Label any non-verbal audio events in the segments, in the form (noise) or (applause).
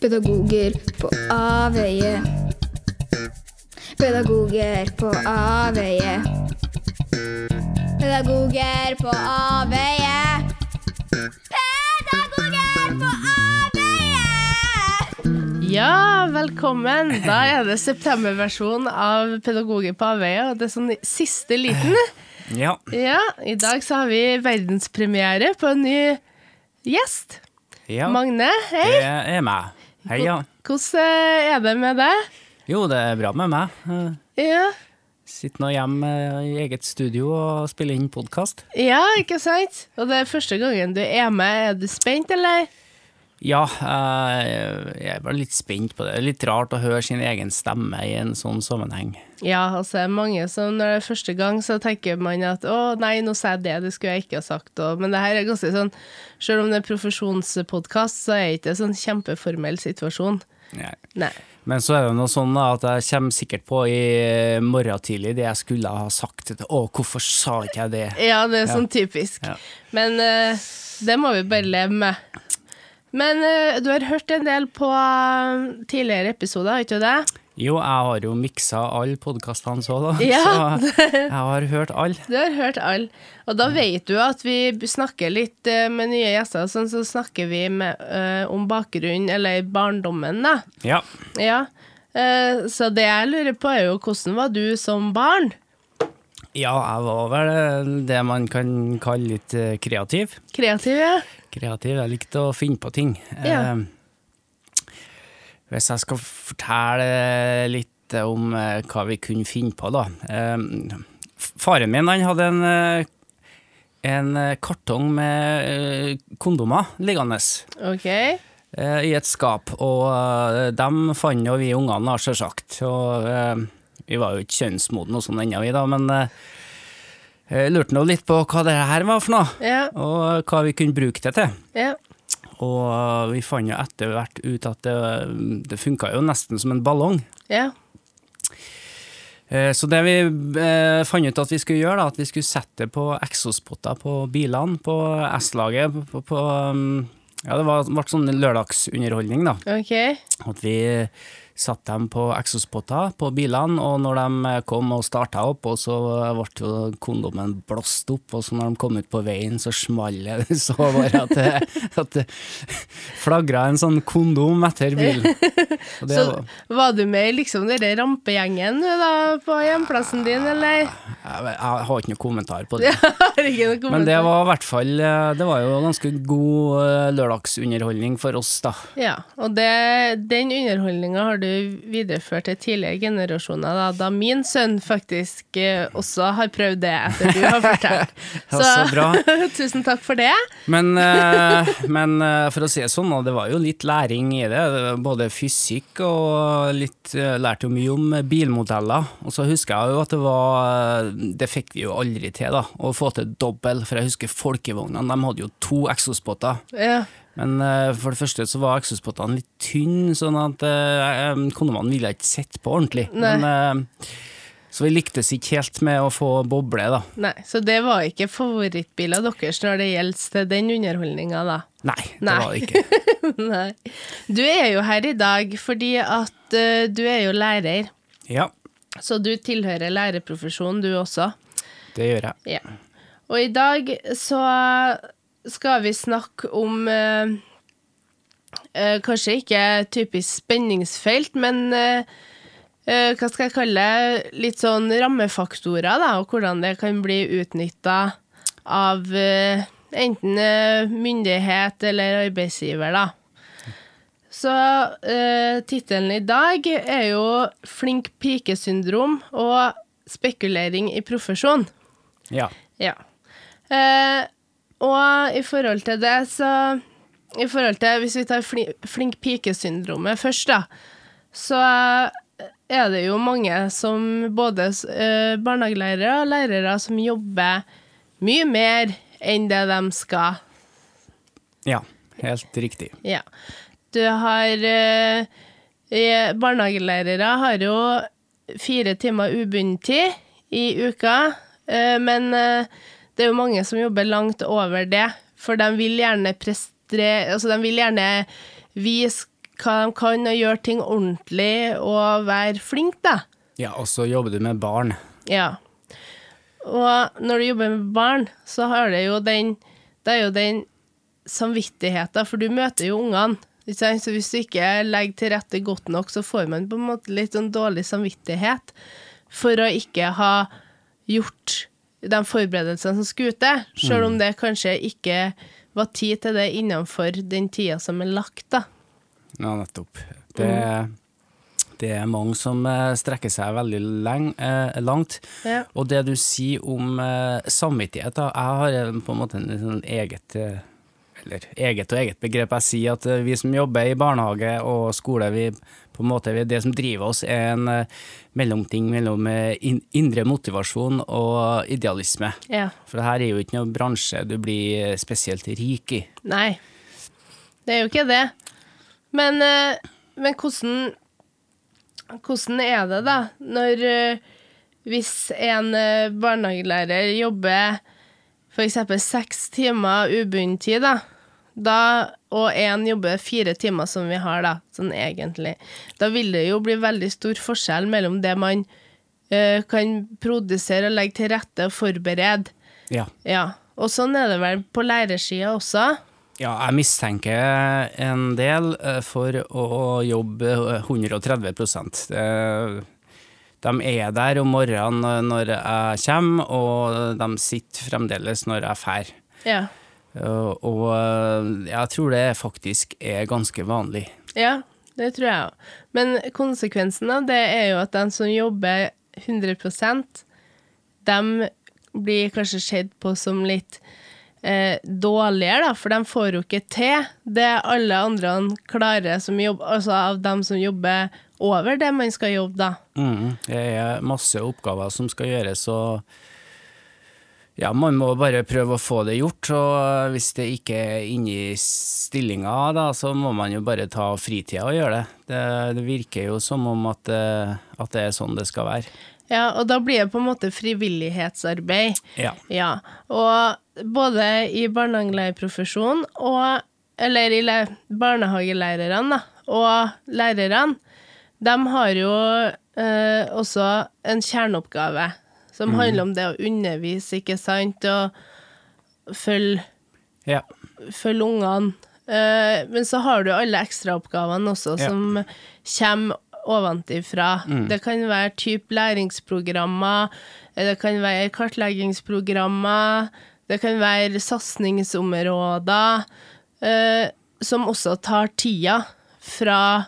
Pedagoger på avveie. Pedagoger på avveie. Pedagoger på avveie. Pedagoger på avveie! Ja, velkommen! Da er det septemberversjon av Pedagoger på avveie, og det er sånn siste liten. Ja. Ja, i dag så har vi verdenspremiere på en ny gjest. ja. Magne, hei! Det er meg. Hei, ja. Hvordan er det med deg? Jo, det er bra med meg. Ja, Sitter nå hjemme i eget studio og spiller inn podkast. ja ikke sant? Og det er første gangen du er med. Er du spent, eller? Ja, eh, jeg bare litt spent på det. Litt rart å høre sin egen stemme i en sånn sammenheng. Ja, altså mange som når det er første gang, så tenker man at å nei, nå sa jeg det, det skulle jeg ikke ha sagt. Og, men det her er ganske sånn, selv om det er profesjonspodkast, så er det ikke en sånn kjempeformell situasjon. Nei. Nei. Men så er det noe sånn at jeg kommer sikkert på i morgen tidlig det jeg skulle ha sagt. Å, hvorfor sa ikke jeg det? Ja, det er sånn typisk. Ja. Men uh, det må vi bare leve med. Men uh, du har hørt en del på eh, tidligere episoder, ikke du det? Jo, jeg har jo miksa alle podkastene så, da. (laughs) Ja. Så jeg har hørt alle. Du har hørt alle. Og da vet du at vi snakker litt eh, med nye gjester, sånn så snakker vi med, uh, om bakgrunnen, eller barndommen, da. Ja. Ja. Uh, så det jeg lurer på, er jo hvordan var du som barn? ja, jeg var vel det man kan kalle litt kreativ. Kreativ, ja? Kreativ. Jeg likte å finne på ting. Ja. Eh, hvis jeg skal fortelle litt om eh, hva vi kunne finne på, da. Eh, faren min han hadde en, eh, en eh, kartong med eh, kondomer liggende Ok. eh, i et skap, og dem fant jo vi ungene, selvsagt. Og vi var jo ikke kjønnsmodne og sånn ennå, vi, da, men jeg lurte nå litt på hva det her var for noe, Ja. og hva vi kunne bruke det til. Ja. Og uh, vi fant jo etter hvert ut at det, det funka jo nesten som en ballong. Ja. Eh, Så det vi eh, fant ut at vi skulle gjøre, da, at vi skulle sette det på eksospotter på bilene på S-laget. På, på, um, ja, det ble sånn lørdagsunderholdning, da. Ok. At vi satte dem på eksospotter på bilene, og når de kom og starta opp, og så ble jo kondomen blåst opp, og så når de kom ut på veien, så smalt det (laughs) så bare at det, at det flagra en sånn kondom etter bilen. (laughs) Så var, var du med i liksom den rampegjengen da, på hjemplassen din, eller? jeg, jeg har ikke noe kommentar på (laughs) det. Noe Men det var i hvert fall eh, Det var jo ganske god eh, lørdagsunderholdning for oss, da. Ja, og det, den underholdninga har du videreført til tidligere generasjoner, da, da min sønn faktisk eh, også har prøvd det etter du har fortalt. (laughs) Så, så bra. (laughs) tusen takk for det. Men, eh, men eh, for å si det sånn, det var jo litt læring i det. Både fysikk og litt Lærte jo mye om bilmodeller. Og så husker jeg jo at det var Det fikk vi jo aldri til, da. Å få til dobbel. For jeg husker folkevognene, de hadde jo to eksospotter. Ja. Men uh, for det første så var eksospottene litt tynne, sånn at uh, kondomene ville ikke sett på ordentlig. Nei. Men, uh, så vi lyktes ikke helt med å få boble, da. Nei, så det var ikke favorittbiler deres når det gjelder den underholdninga, da? Nei, det Nei. var det ikke. (laughs) Nei. Du er jo her i dag fordi at uh, du er jo lærer, Ja, så du tilhører lærerprofesjonen du også. det gjør jeg. Ja. Og i dag så skal vi snakke om eh, eh, Kanskje ikke typisk spenningsfelt, men eh, eh, hva skal jeg kalle det? Litt sånn rammefaktorer, da, og hvordan det kan bli utnytta av eh, enten myndighet eller arbeidsgiver, da. Så eh, tittelen i dag er jo 'Flink pike-syndrom og spekulering i profesjon'. Ja. Ja. Eh, og i forhold til det, så I forhold til Hvis vi tar fli, flink pike-syndromet først, da, så er det jo mange som både eh, barnehagelærere og lærere som jobber mye mer enn det de skal. ja, helt riktig. Ja. Du har eh, Barnehagelærere har jo fire timer ubundet i uka, eh, men det er jo mange som jobber langt over det, for de vil gjerne prestre... Altså, de vil gjerne vise hva de kan, og gjøre ting ordentlig og være flink, da. Ja, og så jobber du med barn. Ja. Og når du jobber med barn, så har det jo den Det er jo den samvittigheten, for du møter jo ungene. Så hvis du ikke legger til rette godt nok, så får man på en måte litt sånn dårlig samvittighet for å ikke ha gjort de forberedelsene som skulle til, sjøl om det kanskje ikke var tid til det innenfor den tida som er lagt, da. Ja, nettopp. Det, det er mange som eh, strekker seg veldig leng, eh, langt. Ja. Og det du sier om eh, samvittighet, da, jeg har på en måte en sånn eget eh, eller eget og eget begrep. Jeg sier at eh, vi som jobber i barnehage og skole, vi på en måte, det som driver oss, er en eh, mellomting mellom eh, indre motivasjon og idealisme. Ja. For det her er jo ikke noen bransje du blir spesielt rik i. Nei, det er jo ikke det. Men, men hvordan, hvordan er det, da, når hvis en eh, barnehagelærer jobber f.eks. seks timer ubundet tid, da, da, og én jobber fire timer, som vi har, da, sånn egentlig, da vil det jo bli veldig stor forskjell mellom det man uh, kan produsere og legge til rette og forberede. Ja. Ja. Og sånn er det vel på lærersida også. Ja, jeg mistenker en del eh, for å jobbe 130 det, De er der om morgenen når jeg kommer, og de sitter fremdeles når jeg drar. Ja. Eh, Og eh, jeg tror det faktisk er ganske vanlig. Ja, det tror jeg òg. Men konsekvensen av det er jo at de som jobber 100% de blir kanskje sett på som litt eh, dårligere, da, for de får jo ikke til det alle andre klarer, som jobb, altså av dem som jobber over det man skal jobbe, da. Mm, det er masse oppgaver som skal gjøres, og ja, man må bare prøve å få det gjort. Og hvis det ikke er inni stillinga, da, så må man jo bare ta fritida og gjøre det. Det, det virker jo som om at, det- at det er sånn det skal være. Ja, og da blir det på en måte frivillighetsarbeid. Ja. Ja, og både i barnehagelærerprofesjonen og Eller i barnehagelærerne, da, og lærerne, de har jo eh, også en kjerneoppgave som handler om det å undervise, ikke sant, og følge ja. følge ungene. Eh, men så har du alle ekstraoppgavene også Ja. som kommer ovenfra. Det kan være type læringsprogrammer, det kan være kartleggingsprogrammer, det kan være satsingsområder, eh, som også tar tida fra,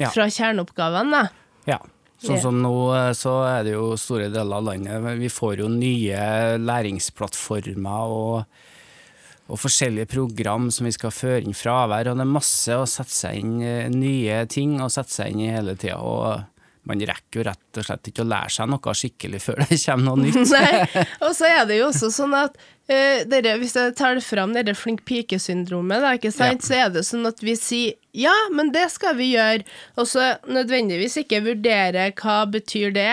Ja. fra kjerneoppgavene. da. ja. Sånn som nå, eh, så er det jo store deler av landet Vi får jo nye læringsplattformer og, og forskjellige program som vi skal føre inn fravær, og det er masse å sette seg inn eh, nye ting og sette seg inn i hele tida. Og man rekker jo rett og slett ikke å lære seg noe skikkelig før det (laughs) kommer noe nytt. (laughs) Nei, og så er det jo også sånn at uh, dere, hvis jeg tar fram dette flink pike-syndromet, Ja. så er det sånn at vi sier ja, men det skal vi gjøre, og så nødvendigvis ikke vurdere hva betyr det.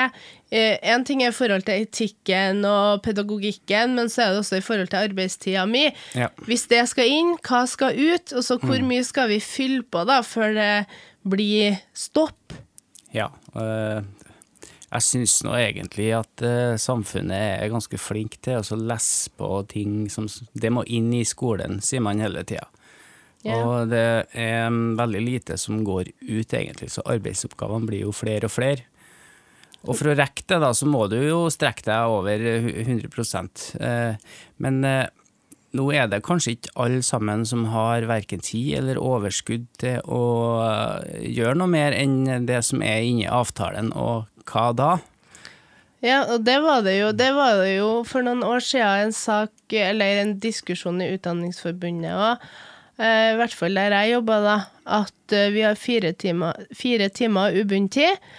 Én en ting er i forhold til etikken og pedagogikken, men så er det også i forhold til arbeidstida mi. Ja. Hvis det skal inn, hva skal ut, og så hvor mye skal vi fylle på da, før det blir stopp? Ja. Eh, jeg syns nå egentlig at eh, samfunnet er ganske flink til å lese på ting som Det må inn i skolen, sier man hele tida. Yeah. Og det er mm, veldig lite som går ut, egentlig, så arbeidsoppgavene blir jo flere og flere. Og for å rekke det, da, så må du jo strekke deg over 100 eh, Men nå er det kanskje ikke alle sammen som har verken tid eller overskudd til å eh, gjøre noe mer enn det som er inni avtalen, og hva da? Ja, og det var det jo. Det var det jo for noen år siden en sak, eller en diskusjon i Utdanningsforbundet òg, i hvert fall der jeg jobba, da, at eh, vi har fire timer, fire timer ubundet tid.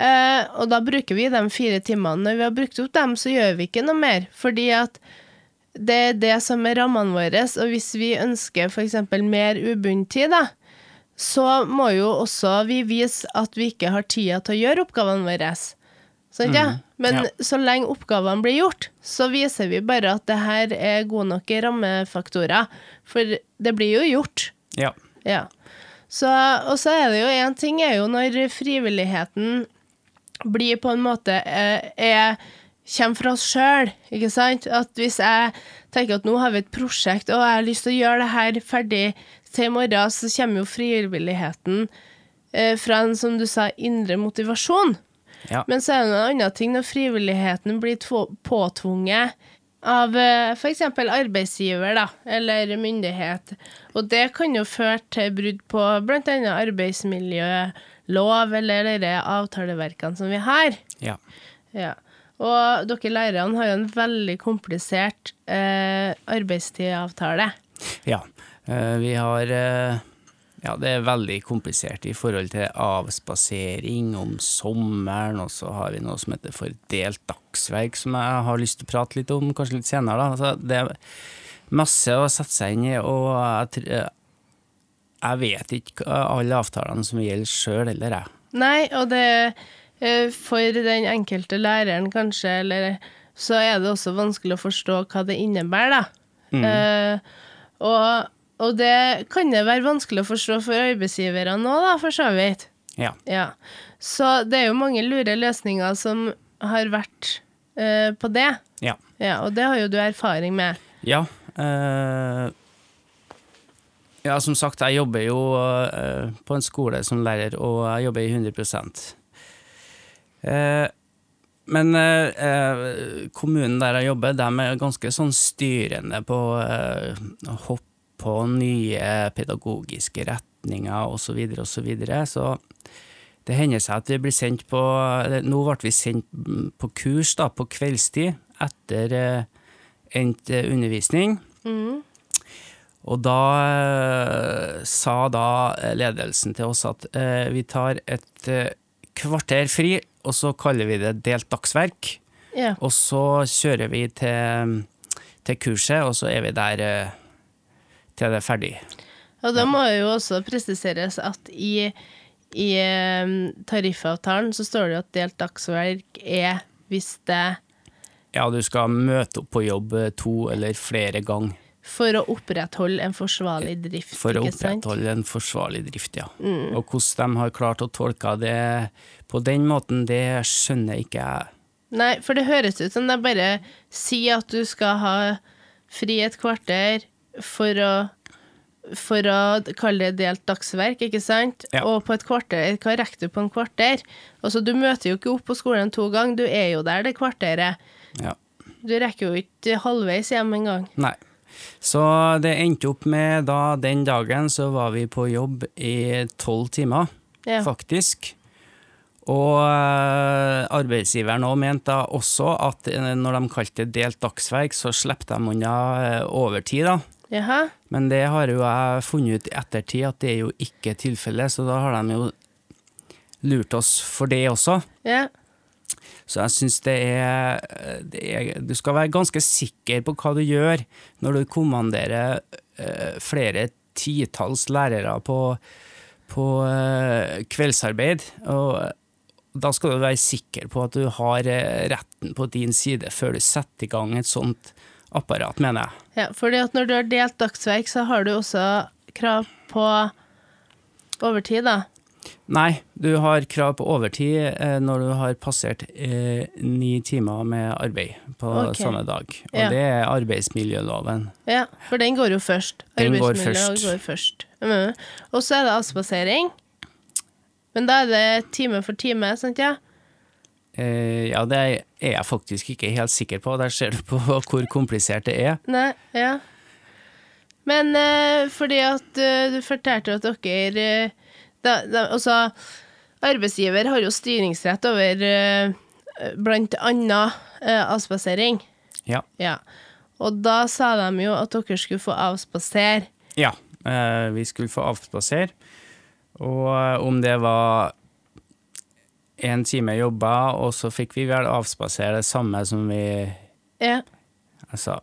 Eh, og da bruker vi de fire timene. Når vi har brukt opp dem, så gjør vi ikke noe mer. Fordi at det er det som er rammene våre. Og hvis vi ønsker f.eks. mer ubundet tid, da, så må jo også vi vise at vi ikke har tida til å gjøre oppgavene våre. Sant, ja? Men ja. så lenge oppgavene blir gjort, så viser vi bare at det her er gode nok rammefaktorer. For det blir jo gjort. Ja. Ja. Så, og så er det jo én ting er jo når frivilligheten blir på en måte er, er kommer fra oss sjøl? At hvis jeg tenker at nå har vi et prosjekt, og jeg har lyst til å gjøre det her ferdig til i morgen, så kommer jo frivilligheten eh, fra en, som du sa, indre motivasjon. Ja. Men så er det noen andre ting når frivilligheten blir påtvunget av eh, f.eks. arbeidsgiver da, eller myndighet. Og det kan jo føre til brudd på bl.a. arbeidsmiljølov eller de avtaleverkene som vi har. Ja. Ja. Og dere lærerne har jo en veldig komplisert eh, arbeidstidavtale. Ja. Eh, vi har eh, Ja, det er veldig komplisert i forhold til avspasering om sommeren, og så har vi noe som heter fordelt dagsverk, som jeg har lyst til å prate litt om, kanskje litt senere. Altså, det er masse å sette seg inn i, og jeg, eh, jeg vet ikke alle avtalene som gjelder sjøl heller, jeg. Nei, og det For den enkelte læreren, kanskje, eller så er det også vanskelig å forstå hva det innebærer, da. uh, og, og det kan det være vanskelig å forstå for arbeidsgiverne nå, for så vidt. Ja. Ja. Så det er jo mange lure løsninger som har vært uh, på det. Ja. Ja, og det har jo du erfaring med. Ja. Uh, ja, som sagt, jeg jobber jo eh, på en skole som lærer, og jeg jobber i 100 Eh, Men eh, eh, kommunen der jeg jobber, de er ganske sånn styrende på eh, hoppe på nye pedagogiske retninger osv. Så, videre, og så, videre. så det hender seg at vi blir sendt på Nå ble vi sendt mm, på kurs da, på kveldstid etter eh, endt undervisning. undervisning. Og da eh, sa da ledelsen til oss at eh, vi tar et eh, kvarter fri, og så kaller vi det delt dagsverk. Ja. Og så kjører vi til, til kurset, og så er vi der eh, til det er ferdig. Og da må jo også presiseres at i, i eh, tariffavtalen så står det jo at delt dagsverk er hvis det Ja, du skal møte opp på jobb eh, to eller flere ganger For å opprettholde en forsvarlig drift, for å opprettholde en forsvarlig drift, ja. Og hvordan de har klart å tolke det på den måten, det skjønner ikke jeg. Nei, for det høres ut som de bare sier at du skal ha fri et kvarter for å for å kalle det delt dagsverk, ikke sant? Ja. Og på et kvarter, hva rekker du på en kvarter? Altså, du møter jo ikke opp på skolen to ganger, du er jo der det kvarteret. Ja. Du rekker jo ikke halvveis hjem engang. Nei. Så det endte opp med da den dagen så var vi på jobb i tolv timer, Ja. faktisk. Og eh, arbeidsgiveren òg mente da også at eh, når de kalte det delt dagsverk, så slapp de unna eh, overtid, da. Jaha? Men det har jo jeg funnet ut i ettertid at det er jo ikke tilfellet, så da har de jo lurt oss for det også. Ja. Så jeg syns det det er Du skal være ganske sikker på hva du gjør når du kommanderer eh, flere titalls lærere på, på eh, kveldsarbeid. Og da skal du være sikker på at du har eh, retten på din side før du setter i gang et sånt apparat, mener jeg. ja. At når du har delt dagsverk, så har du også krav på overtid, da. Nei, du har krav på overtid eh, når du har passert eh, ni timer med arbeid på okay. samme dag. Og Ja. det er arbeidsmiljøloven. Ja, for den går jo først. Den går først. går først. Mm. Og så er det avspasering. Men da er det time for time, sant ja? Eh, ja, det er jeg faktisk ikke helt sikker på. Der ser du på (laughs) hvor komplisert det er. Nei, ja. Men eh, fordi at eh, du fortalte at dere det, da, Altså, arbeidsgiver har jo styringsrett over uh, blant annet uh, avspasering. Ja. Ja. Og da sa de jo at dere skulle få avspasere. ja uh, vi skulle få avspasere. Og om det var én time jobba, og så fikk vi vel avspasere det samme som vi Ja. sa.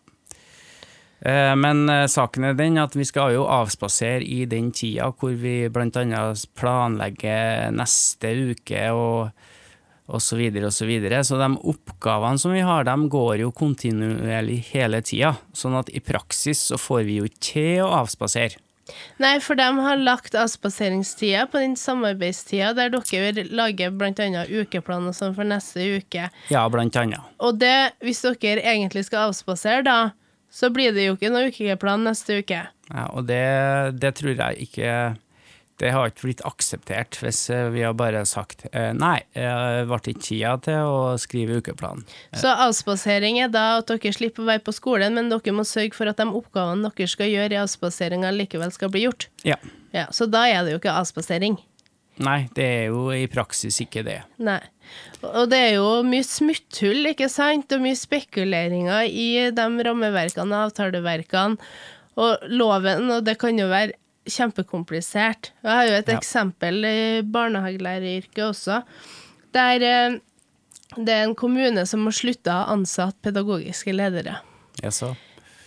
Eh, Men eh, saken er den at vi skal jo avspasere i den tida hvor vi annet planlegger neste uke og, og så videre og så videre. Så de oppgavene som vi har, de går jo kontinuerlig hele tida. Sånn at i praksis så får vi jo ikke til å avspasere. Nei, for de har lagt avspaseringstida på den samarbeidstida der dere lager bl.a. ukeplan og sånn for neste uke. Ja, blant annet. Og det, hvis dere egentlig skal avspasere, da, så blir det jo ikke noen ukeplan neste uke. Ja, og det, det tror jeg ikke Det har ikke blitt akseptert hvis eh, vi har bare sagt eh, nei, det ble ikke tida til å skrive ukeplan. Så avspasering er da at dere slipper å være på skolen, men dere må sørge for at de oppgavene dere skal gjøre i avspaseringa, likevel skal bli gjort. Ja. Ja, Så da er det jo ikke avspasering. Nei, det er jo i praksis ikke det. Nei. Og det er jo mye smutthull, ikke sant, og mye spekuleringer i de rammeverkene og avtaleverkene og loven, og det kan jo være kjempekomplisert. Jeg har jo et Ja. eksempel i barnehagelæreryrket også, der eh, det er en kommune som må slutte å ha ansatt pedagogiske ledere. Jaså?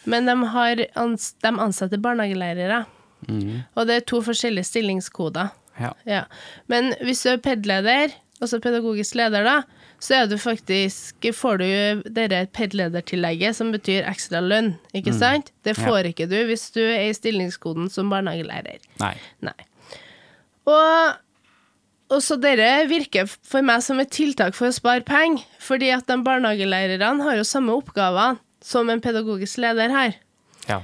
Men de, har ans de ansetter barnehagelærere, Mm. og det er to forskjellige stillingskoder. Ja. Ja. Men hvis du er PED-leder, altså pedagogisk leder, da, så er du faktisk, får du dette PED-ledertillegget, som betyr ekstra lønn, ikke sant? Det Ja. får ikke du hvis du er i stillingskoden som barnehagelærer. Nei. Nei. Og, og så dette virker for meg som et tiltak for å spare penger, fordi at de barnehagelærerne har jo samme oppgaver som en pedagogisk leder her. Ja.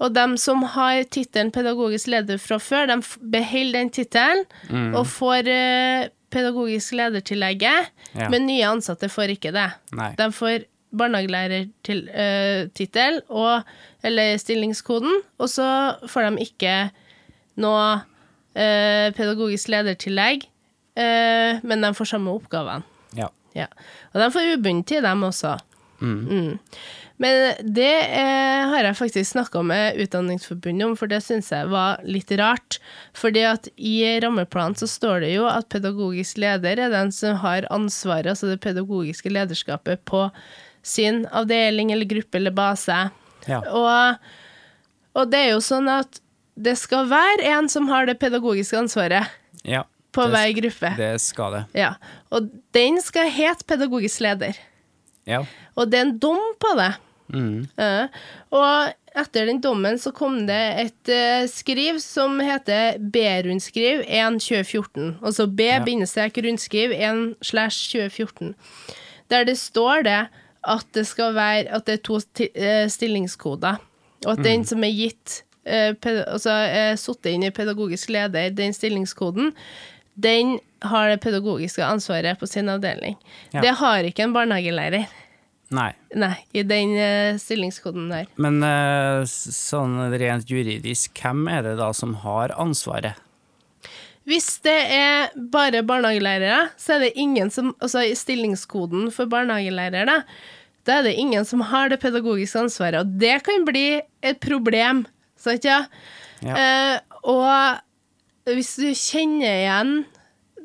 Og de som har tittelen pedagogisk leder fra før, de beholder den tittelen og får eh, pedagogisk ledertillegget, Ja. men nye ansatte får ikke det. Nei. De får barnehagelærertittel og eller stillingskoden, og så får de ikke noe eh, pedagogisk ledertillegg, eh, men de får samme oppgavene. Ja. Ja. Og de får ubundet tid, dem også. Mm. Men det eh, har jeg faktisk snakka med Utdanningsforbundet om, for det syns jeg var litt rart. Fordi at i rammeplanen så står det jo at pedagogisk leder er den som har ansvaret, altså det pedagogiske lederskapet, på sin avdeling eller gruppe eller base. Ja. Og, og det er jo sånn at det skal være en som har det pedagogiske ansvaret ja. på Det- hver gruppe. Det skal det. Ja. Og den skal hete pedagogisk leder. Ja. Og det er en dom på det. Mhm. Eh, og etter den dommen så kom det et eh, skriv som heter B-rundskriv 1-2014. Altså B-rundskriv 1 slash 2014. Der det står det at det skal være at det er to eh, stillingskoder. Og at den som er gitt altså satt inn i pedagogisk leder, den stillingskoden, den har det pedagogiske ansvaret på sin avdeling. Ja. Det har ikke en barnehagelærer. Nei. Nei, i den eh, stillingskoden der. Men eh, sånn rent juridisk, hvem er det da som har ansvaret? Hvis det er bare barnehagelærere, så er det ingen som Altså i stillingskoden for barnehagelærere, da, da er det ingen som har det pedagogiske ansvaret, og det kan bli et problem, sant, ja? Ja. Eh, og hvis du kjenner igjen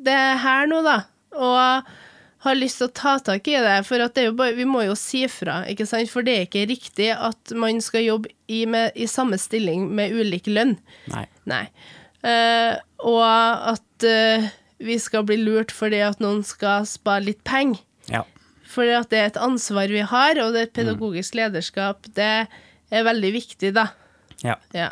det her nå, da, og har lyst til å ta tak i det, for at det er jo bare, vi må jo si fra, ikke sant? For det er ikke riktig at man skal jobbe i, med, i samme stilling med ulik lønn. Nei. Nei. Uh, og at uh, vi skal bli lurt fordi at noen skal spare litt penger. Ja. For at det er et ansvar vi har, og det er et pedagogisk lederskap, det er veldig viktig, da. Ja. Ja.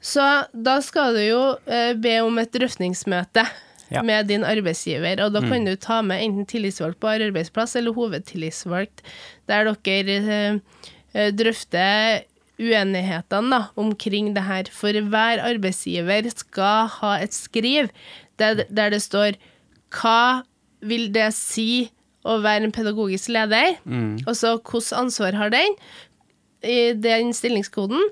Så da skal du jo eh, be om et drøftingsmøte Ja. med din arbeidsgiver, og da kan du ta med enten tillitsvalgt på arbeidsplass eller hovedtillitsvalgt, der dere eh, eh, drøfter uenighetene da, omkring det her. For hver arbeidsgiver skal ha et skriv der, der det står hva vil det si å være en pedagogisk leder, og så hvilket ansvar har den, i den stillingskoden,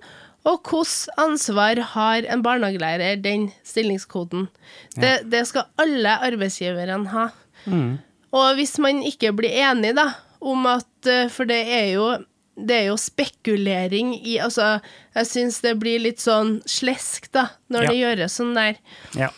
og hvilket ansvar har en barnehagelærer den stillingskoden. Det, det skal alle arbeidsgiverne ha. Og hvis man ikke blir enig da, om at eh, For det er jo, det er jo spekulering i Altså, jeg syns det blir litt sånn slesk, da, når Ja. det gjøres sånn der. Ja.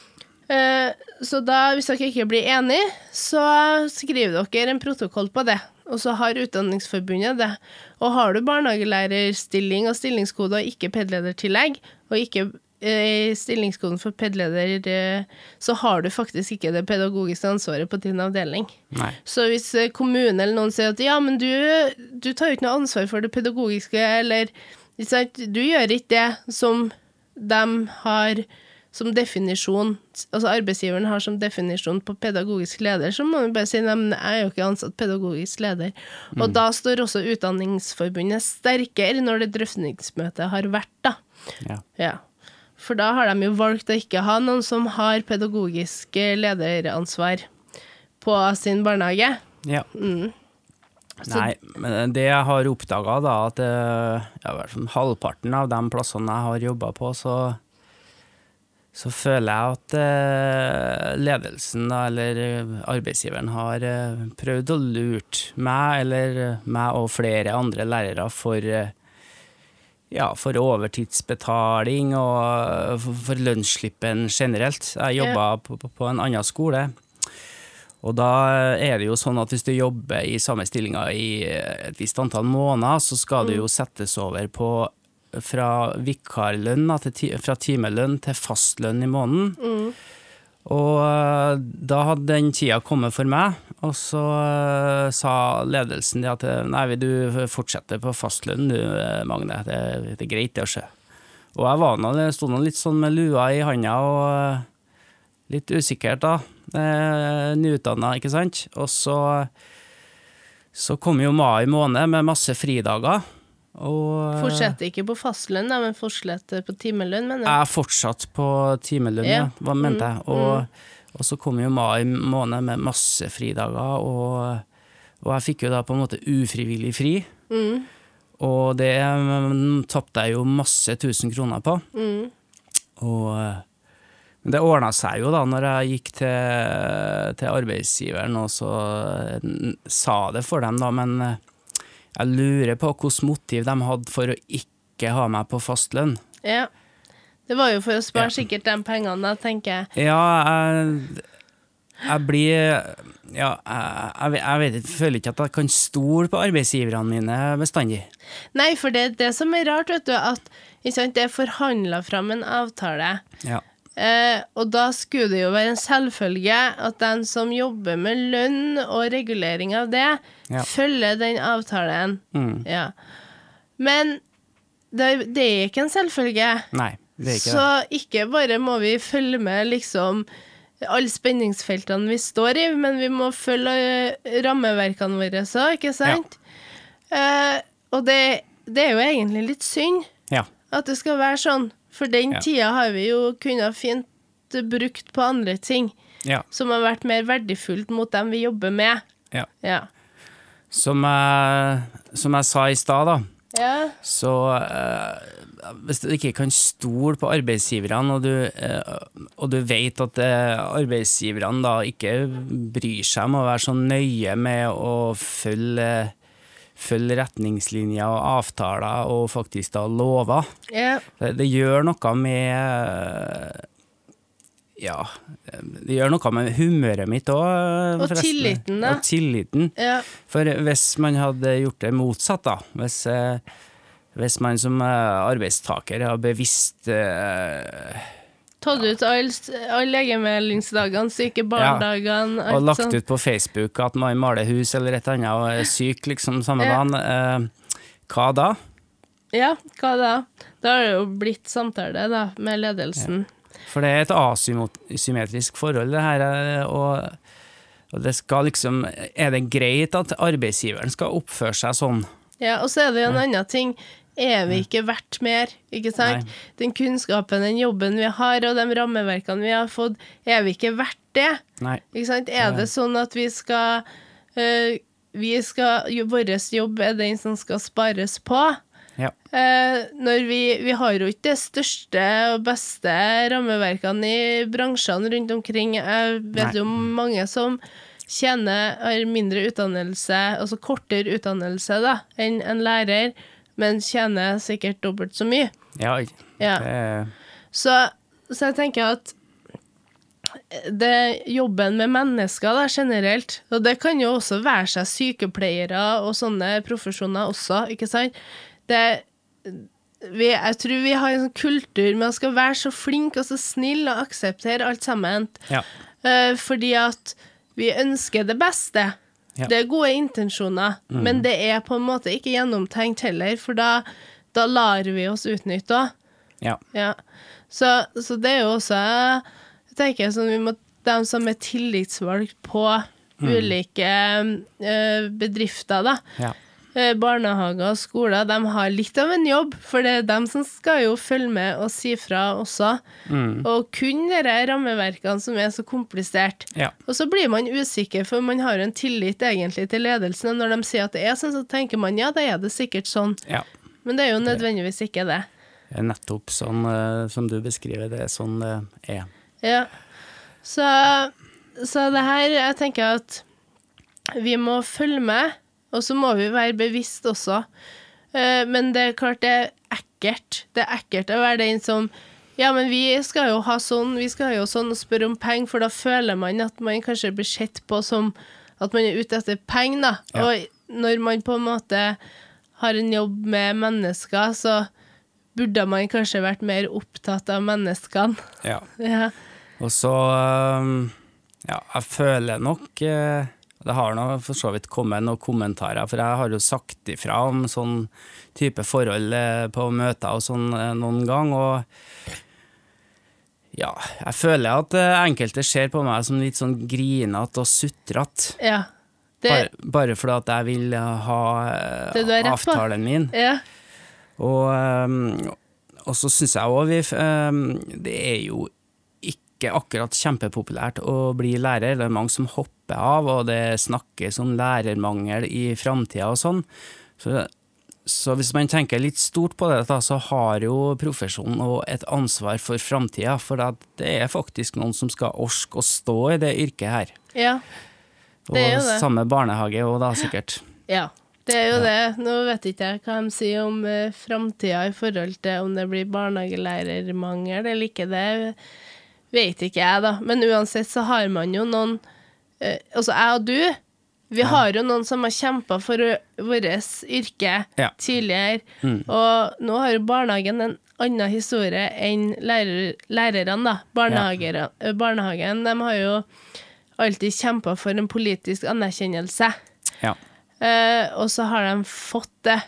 Eh, Så da, hvis dere ikke blir enige, så skriver dere en protokoll på det. Og så har Utdanningsforbundet det. Og har du barnehagelærerstilling og stillingskode og ikke PED-ledertillegg, og ikke eh, stillingskoden for PED-leder, eh, så har du faktisk ikke det pedagogiske ansvaret på din avdeling. Nei. Så hvis eh, kommunen eller noen sier at ja, men du, du tar jo ikke noe ansvar for det pedagogiske, eller du gjør ikke det som de har som definisjon Altså arbeidsgiveren har som definisjon på pedagogisk leder, så må vi bare si at jeg er jo ikke ansatt pedagogisk leder. Og da står også Utdanningsforbundet sterkere når det drøftingsmøtet har vært, da. Ja. Ja. For da har de jo valgt å ikke ha noen som har pedagogisk lederansvar på sin barnehage. ja. Mm. Nei, men det jeg har oppdaga, da, at eh, ja, halvparten av de plassene jeg har jobba på, så, så føler jeg at eh, ledelsen, eller eh, arbeidsgiveren, har eh, prøvd å lure meg, eller meg og flere andre lærere, for ja, for overtidsbetaling og for, lønnsslippen generelt. Jeg jobba på, en annen skole. Og da er det jo sånn at hvis du jobber i samme stillinga i et visst antall måneder, så skal du jo settes over på fra vikarlønn fra timelønn til fastlønn i måneden. Og eh, da hadde den tida kommet for meg, og så eh, sa ledelsen at eh, nei, vil du fortsette på fastlønn du, Magne, det, det er greit det å skje. Og jeg var nå, sto nå litt sånn med lua i handa og litt usikkert da, nyutdanna, ikke sant? Og så, så kom jo mai måned med masse fridager. Og Fortsetter ikke på fastlønn, da, men fortsetter på timelønn, mener jeg. jeg er fortsatt på timelønn, ja. Hva mente jeg? Og, og så kom jo mai måned med masse fridager, og, og jeg fikk jo da på en måte ufrivillig fri. Mm. Og det mm, tapte jeg jo masse tusen kroner på. Mm. Og eh, men det ordna seg jo da når jeg gikk til, til arbeidsgiveren og så eh, sa det for dem, da, men eh, jeg lurer på hvilket motiv de hadde for å ikke ha meg på fastlønn. Ja. Det var jo for å spare Ja. sikkert de pengene, da, tenker jeg. Ja, jeg, jeg blir Ja, jeg, jeg, vet- jeg føler ikke at jeg kan stole på arbeidsgiverne mine bestandig. Nei, for det er det som er rart, vet du, at sant, det er forhandla fram en avtale. Ja. Eh, og da skulle det jo være en selvfølge at den som jobber med lønn og regulering av det, Ja. følger den avtalen. Mm. Ja. Men det, det er ikke en selvfølge. Nei, det er ikke Så det. ikke bare må vi følge med liksom alle spenningsfeltene vi står i, men vi må følge eh, rammeverkene våre så, ikke sant? Eh, og det, det er jo egentlig litt synd Ja. at det skal være sånn, for den Ja. tida har vi jo kunnet fint brukt på andre ting ja. som har vært mer verdifullt mot dem vi jobber med. ja. Ja. Som, jeg, som jeg sa i stad, da. Ja. Så eh, hvis du ikke kan stole på arbeidsgiverne, og du, eh, og du vet at eh, arbeidsgiverne da ikke bryr seg om å være så nøye med å følge, følge retningslinjer og avtaler og faktisk da lover, Yeah. det, det gjør noe med ja, det gjør noe med humøret mitt òg, Og tilliten, da. Og tilliten. ja. For hvis man hadde gjort det motsatt, da, hvis, eh, hvis man som eh, arbeidstaker har bevisst eh, Tatt ut alle all legemeldingsdagene, syke barndagene, og lagt sånn. ut på Facebook at man maler hus eller et eller annet og er syk liksom samme Ja. dagen, eh, hva da? Ja, hva da? Da har det jo blitt samtale da, med ledelsen. For det er et asymmetrisk forhold, det her. eh, Og, og det skal liksom Er det greit at arbeidsgiveren skal oppføre seg sånn? Ja, og så er det jo en annen ting. Er vi ikke verdt mer? Ikke sant? Nei. Den kunnskapen, den jobben vi har, og de rammeverkene vi har fått, er vi ikke verdt det? Nei. Ikke sant? Er det sånn at vi skal eh, Vi skal Vår jobb er den som skal spares på. Ja. Eh, når vi, vi har jo ikke de største og beste rammeverkene i bransjene rundt omkring. Jeg vet Nei. jo mange som tjener har mindre utdannelse, altså kortere utdannelse da, enn en lærer, men tjener sikkert dobbelt så mye. Ja, Ja. Så, så jeg tenker at det jobben med mennesker da, generelt, og det kan jo også være seg sykepleiere og sånne profesjoner også, ikke sant? Det, vi, jeg tror vi har en sånn kultur med å skal være så flink og så snill og akseptere alt sammen, ja. eh, fordi at vi ønsker det beste. Ja. Det er gode intensjoner, men det er på en måte ikke gjennomtenkt heller, for da, da lar vi oss utnytte òg. Ja. Ja. Så, så det er jo også Jeg tenker sånn vi må De som er tillitsvalgt på ulike ø, bedrifter, da. Ja. Eh, Barnehager og skoler, de har litt av en jobb, for det er dem som skal jo følge med og si fra også. Mm. Og kun de rammeverkene som er så komplisert. Ja. Og så blir man usikker, for man har en tillit egentlig til ledelsen. og Når de sier at det er sånn, så tenker man ja, da er det sikkert sånn. ja. Men det er jo nødvendigvis ikke det. Det er nettopp sånn eh, som du beskriver, det er sånn det er. Ja. Så, så det her, jeg tenker at vi må følge med, og så må vi være bevisst også. Eh, Men det er klart det er ekkelt. Det er ekkelt å være den som Ja, men vi skal jo ha sånn, vi skal jo sånn og spørre om penger, for da føler man at man kanskje blir sett på som at man er ute etter penger, da. Ja. Og når man på en måte har en jobb med mennesker, så burde man kanskje vært mer opptatt av menneskene. Ja. (laughs) Ja. Og så um, Ja, jeg føler nok eh, Det har nå for så vidt kommet noen kommentarer, for jeg har jo sagt ifra om sånn type forhold eh, på møter og sånn eh, noen gang, og ja, jeg føler at eh, enkelte ser på meg som litt sånn grinete og sutrete. ja. Det, Bare, bare fordi at jeg vil ha avtalen min. ja. Og, og så syns jeg òg vi Det er jo ikke akkurat kjempepopulært å bli lærer. Det er mange som hopper av, og det snakkes om lærermangel i framtida og sånn. Så, så hvis man tenker litt stort på det, da, så har jo profesjonen òg et ansvar for framtida. For det er faktisk noen som skal orke å stå i det yrket her. ja. Det er jo det. samme barnehage òg, da, sikkert. Ja, det er jo det. Nå vet ikke jeg hva de sier om uh, framtida i forhold til om det blir barnehagelærermangel eller ikke. Det vet ikke jeg, da. Men uansett så har man jo noen eh, Altså jeg og du, vi har jo noen som har kjempa for vårt yrke Ja. tidligere. Mm. Og nå har jo barnehagen en annen historie enn lærer, lærerne, da. Barnehagere, eh, Barnehagen de har jo alltid kjempa for en politisk anerkjennelse. Ja. Eh, og så har de fått det.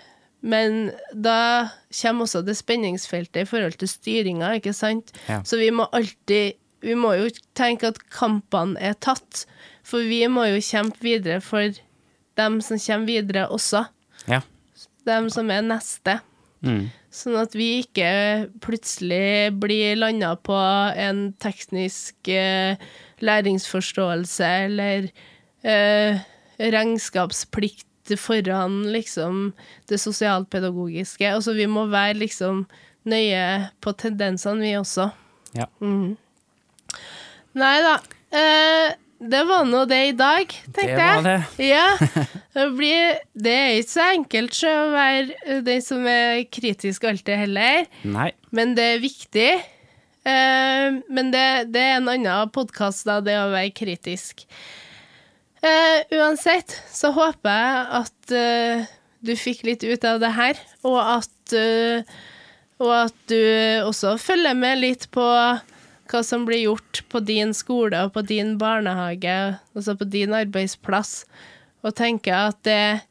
Men da kommer også det spenningsfeltet i forhold til styringa, ikke sant? Ja. Så vi må alltid Vi må jo tenke at kampene er tatt. For vi må jo kjempe videre for dem som kommer videre også. Ja. Dem som er neste. Mm. Sånn at vi ikke plutselig blir landa på en teknisk eh, læringsforståelse eller eh, regnskapsplikt foran liksom det sosialpedagogiske. Altså vi må være liksom nøye på tendensene, vi også. Ja. Mm. Nei da. Eh, det var nå det i dag, tenkte Det var det. Ja. (laughs) Det, blir, det er ikke så enkelt å være den som er kritisk alltid heller, Nei. men det er viktig. Eh, men det, det er en annen podkast, da, det å være kritisk. Eh, uansett så håper jeg at uh, du fikk litt ut av det her, og at, uh, og at du også følger med litt på hva som blir gjort på din skole og på din barnehage, altså på din arbeidsplass, og tenker at det,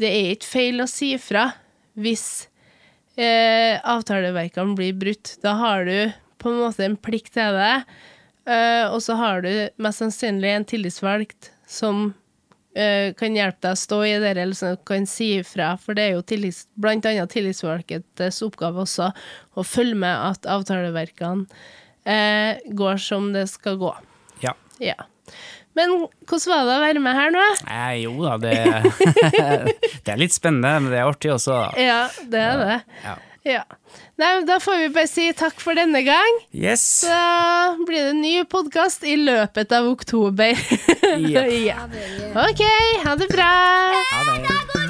det er ikke feil å si fra hvis avtaleverkene blir brutt. Da har du på en måte en plikt til det, og så har du mest sannsynlig en tillitsvalgt som uh, kan hjelpe deg å stå i det, eller som kan si ifra, for det er jo tillits, blant annet tillitsvalgtes oppgave også å følge med at avtaleverkene uh, går som det skal gå. Ja. Ja. Men hvordan var det å være med her nå? Eh, jo da, det, (laughs) det er litt spennende, men det er artig også. Da. Ja, det er det. Ja. Ja. Nei, da får vi bare si takk for denne gang. Yes! Så blir det en ny podkast i løpet av oktober. (laughs) Ja. (laughs) ja. OK, ha det bra. Ha det.